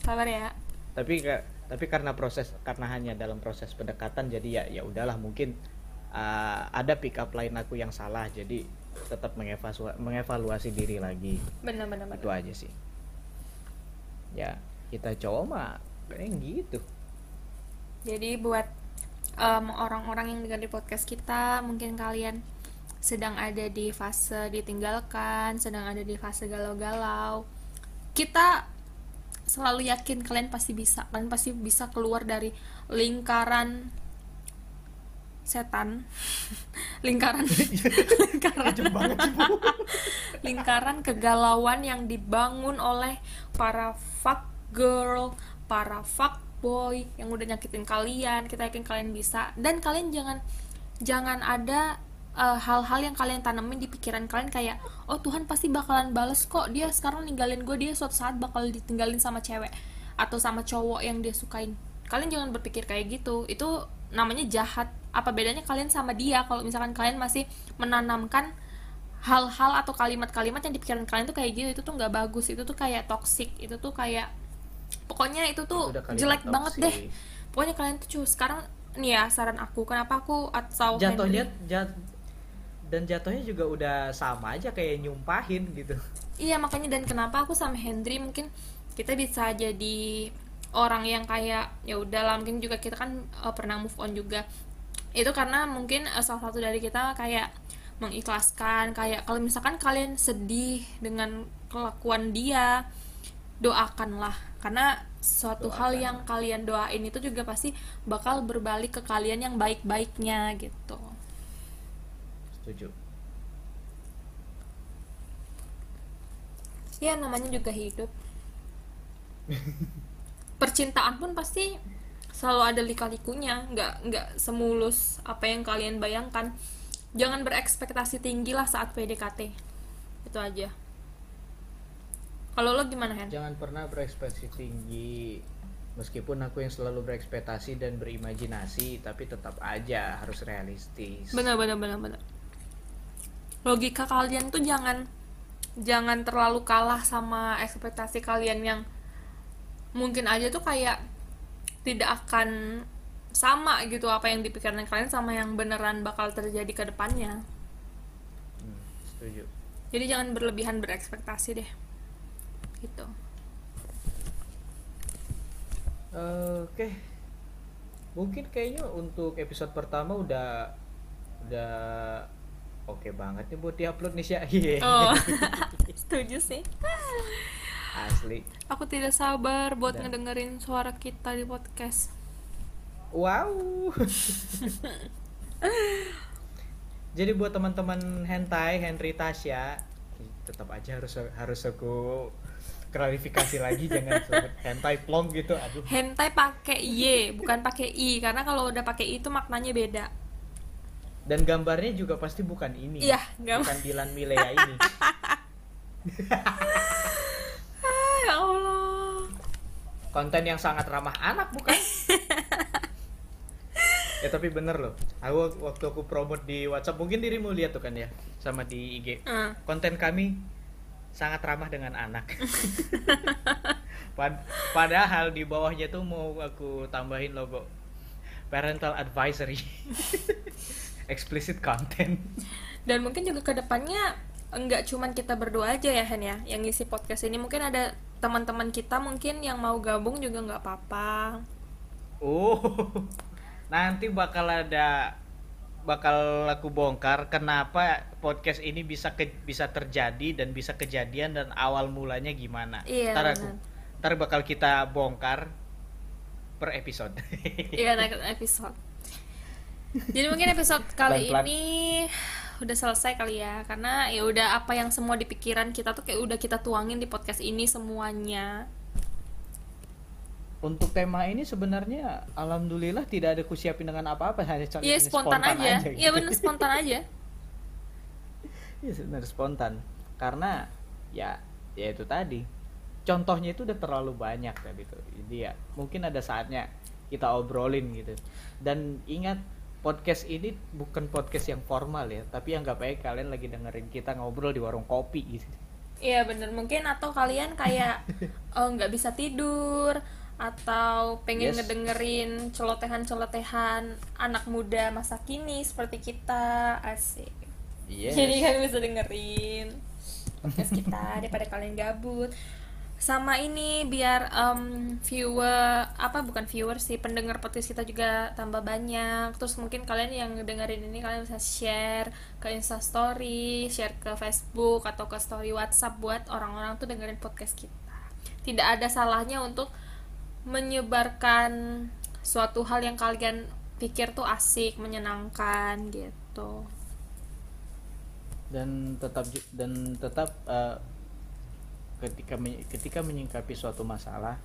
[SPEAKER 1] Sabar ya
[SPEAKER 2] tapi tapi karena proses karena hanya dalam proses pendekatan jadi ya ya udahlah mungkin uh, ada pick up line aku yang salah jadi tetap mengevaluasi mengevaluasi diri lagi.
[SPEAKER 1] Bener
[SPEAKER 2] itu aja sih. Ya kita cowok mah kayak gitu.
[SPEAKER 1] Jadi buat orang-orang yang dengar di podcast kita, mungkin kalian sedang ada di fase ditinggalkan, sedang ada di fase galau-galau. Kita selalu yakin kalian pasti bisa, kalian pasti bisa keluar dari lingkaran setan, lingkaran, lingkaran, lingkaran kegalauan yang dibangun oleh para fuck girl, para fuck boy yang udah nyakitin kalian. Kita yakin kalian bisa. Dan kalian jangan jangan ada eh, hal-hal yang kalian tanemin di pikiran kalian kayak oh Tuhan pasti bakalan bales kok. Dia sekarang ninggalin gue dia suatu saat bakal ditinggalin sama cewek atau sama cowok yang dia sukain. Kalian jangan berpikir kayak gitu. Itu namanya jahat. Apa bedanya kalian sama dia kalau misalkan kalian masih menanamkan hal-hal atau kalimat-kalimat yang di pikiran kalian tuh kayak gitu? Itu tuh nggak bagus. Itu tuh kayak toxic. Itu tuh kayak pokoknya itu tuh
[SPEAKER 2] Itu
[SPEAKER 1] jelek banget
[SPEAKER 2] toxic.
[SPEAKER 1] deh pokoknya kalian tuh cuy sekarang nih ya saran aku. Kenapa aku atau
[SPEAKER 2] jatuhnya jat dan jatuhnya juga udah sama aja kayak nyumpahin gitu.
[SPEAKER 1] Iya makanya dan kenapa aku sama Hendry mungkin kita bisa jadi orang yang kayak ya udahlah mungkin juga kita kan eh, pernah move on juga. Itu karena mungkin eh, salah satu dari kita kayak mengikhlaskan kayak kalau misalkan kalian sedih dengan kelakuan dia doakanlah. Karena suatu hal
[SPEAKER 2] Doakan.
[SPEAKER 1] yang kalian doain itu juga pasti bakal berbalik ke kalian yang baik-baiknya gitu
[SPEAKER 2] setuju
[SPEAKER 1] ya namanya juga hidup. Percintaan pun pasti selalu ada lika-likunya. Nggak nggak semulus apa yang kalian bayangkan. Jangan berekspektasi tinggi lah saat PDKT itu aja. Kalau lo gimana Hen?
[SPEAKER 2] jangan pernah berekspektasi tinggi. Meskipun aku yang selalu berekspektasi dan berimajinasi tapi tetap aja harus realistis.
[SPEAKER 1] Bener bener bener bener logika kalian tuh jangan jangan terlalu kalah sama ekspektasi kalian yang mungkin aja tuh kayak tidak akan sama gitu apa yang dipikirkan kalian sama yang beneran bakal terjadi ke depannya.
[SPEAKER 2] Hmm, setuju.
[SPEAKER 1] Jadi jangan berlebihan berekspektasi deh. Gitu.
[SPEAKER 2] Oke, mungkin kayaknya untuk episode pertama udah udah oke banget nih buat diupload nih Sya. Iya.
[SPEAKER 1] oh setuju sih
[SPEAKER 2] Asli.
[SPEAKER 1] aku tidak sabar buat
[SPEAKER 2] Dan-
[SPEAKER 1] ngedengerin suara kita di podcast
[SPEAKER 2] Wow. Jadi buat teman-teman hentai Henry Tasya, tetap aja harus harus aku klarifikasi lagi jangan sebut hentai plong gitu. Aduh.
[SPEAKER 1] hentai pakai y bukan pakai i karena kalau udah pakai i itu maknanya beda
[SPEAKER 2] Dan gambarnya juga pasti bukan ini.
[SPEAKER 1] Iya, gambar-
[SPEAKER 2] bukan Dilan Milea ini.
[SPEAKER 1] Ya Allah
[SPEAKER 2] konten yang sangat ramah anak bukan ya tapi bener loh aku waktu aku promote di WhatsApp mungkin dirimu lihat tuh kan ya sama di IG
[SPEAKER 1] Hmm.
[SPEAKER 2] konten kami sangat ramah dengan anak Pad- padahal di bawahnya tuh mau aku tambahin logo parental advisory explicit content.
[SPEAKER 1] Dan mungkin juga ke depannya enggak cuman kita berdua aja ya Hen ya yang ngisi podcast ini. Mungkin ada teman-teman kita mungkin yang mau gabung juga nggak apa-apa.
[SPEAKER 2] Oh, nanti bakal ada bakal aku bongkar kenapa podcast ini bisa ke, bisa terjadi dan bisa kejadian dan awal mulanya gimana.
[SPEAKER 1] Iya,
[SPEAKER 2] ntar aku ntar bakal kita bongkar per episode.
[SPEAKER 1] iya next episode Jadi mungkin episode kali
[SPEAKER 2] Pelan-pelan.
[SPEAKER 1] ini udah selesai kali ya karena ya udah apa yang semua di pikiran kita tuh kayak udah kita tuangin di podcast ini semuanya.
[SPEAKER 2] Untuk tema ini sebenarnya alhamdulillah tidak ada kusiapin dengan apa-apa hanya co-
[SPEAKER 1] Iya
[SPEAKER 2] hanya
[SPEAKER 1] spontan, aja. Iya
[SPEAKER 2] gitu.
[SPEAKER 1] bener spontan aja.
[SPEAKER 2] Iya sebenarnya spontan karena ya ya itu tadi contohnya itu udah terlalu banyak tadi tuh jadi ya mungkin ada saatnya kita obrolin gitu dan ingat podcast ini bukan podcast yang formal ya tapi anggap aja kalian lagi dengerin kita ngobrol di warung kopi gitu
[SPEAKER 1] Iya bener mungkin atau kalian kayak eh, nggak bisa tidur atau pengen
[SPEAKER 2] Yes.
[SPEAKER 1] ngedengerin celotehan-celotehan anak muda masa kini seperti kita asik.
[SPEAKER 2] Yes.
[SPEAKER 1] Jadi kalian bisa dengerin podcast kita daripada kalian gabut. Sama ini biar em, viewer apa bukan viewer sih pendengar podcast kita juga tambah banyak. Terus mungkin kalian yang dengerin ini kalian bisa share ke Insta Story, share ke Facebook atau ke story WhatsApp buat orang-orang tuh dengerin podcast kita. Tidak ada salahnya untuk menyebarkan suatu hal yang kalian pikir tuh asik, menyenangkan gitu.
[SPEAKER 2] dan tetap dan tetap eh, ketika ketika menyingkapi suatu masalah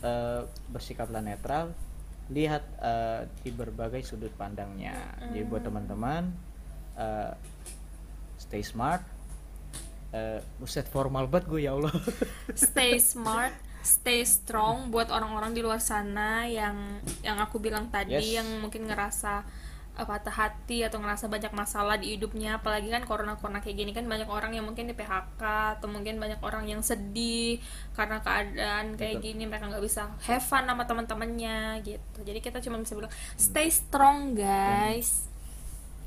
[SPEAKER 2] eh, bersikaplah netral lihat eh, di berbagai sudut pandangnya. Jadi buat teman-teman eh, stay smart. Buset formal banget gue ya Allah.
[SPEAKER 1] Stay smart, stay strong buat orang-orang di luar sana yang yang aku bilang tadi
[SPEAKER 2] Yes.
[SPEAKER 1] yang mungkin ngerasa patah hati atau ngerasa banyak masalah di hidupnya apalagi kan corona-corona kayak gini kan banyak orang yang mungkin di PHK atau mungkin banyak orang yang sedih karena keadaan kayak
[SPEAKER 2] Betul.
[SPEAKER 1] gini mereka nggak bisa have fun sama teman-temannya gitu. Jadi kita cuma bisa bilang stay strong guys.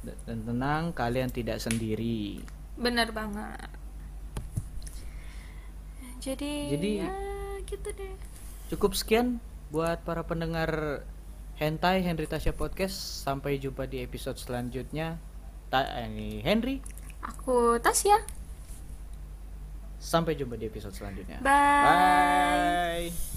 [SPEAKER 2] Dan- tenang kalian tidak sendiri.
[SPEAKER 1] Bener banget. Jadi
[SPEAKER 2] Jadi-
[SPEAKER 1] ya gitu deh.
[SPEAKER 2] cukup sekian buat para pendengar Hentai Henry Tasya Podcast. Sampai jumpa di episode selanjutnya. Ta ini Henry.
[SPEAKER 1] Aku Tasya.
[SPEAKER 2] Sampai jumpa di episode selanjutnya.
[SPEAKER 1] Bye.
[SPEAKER 2] Bye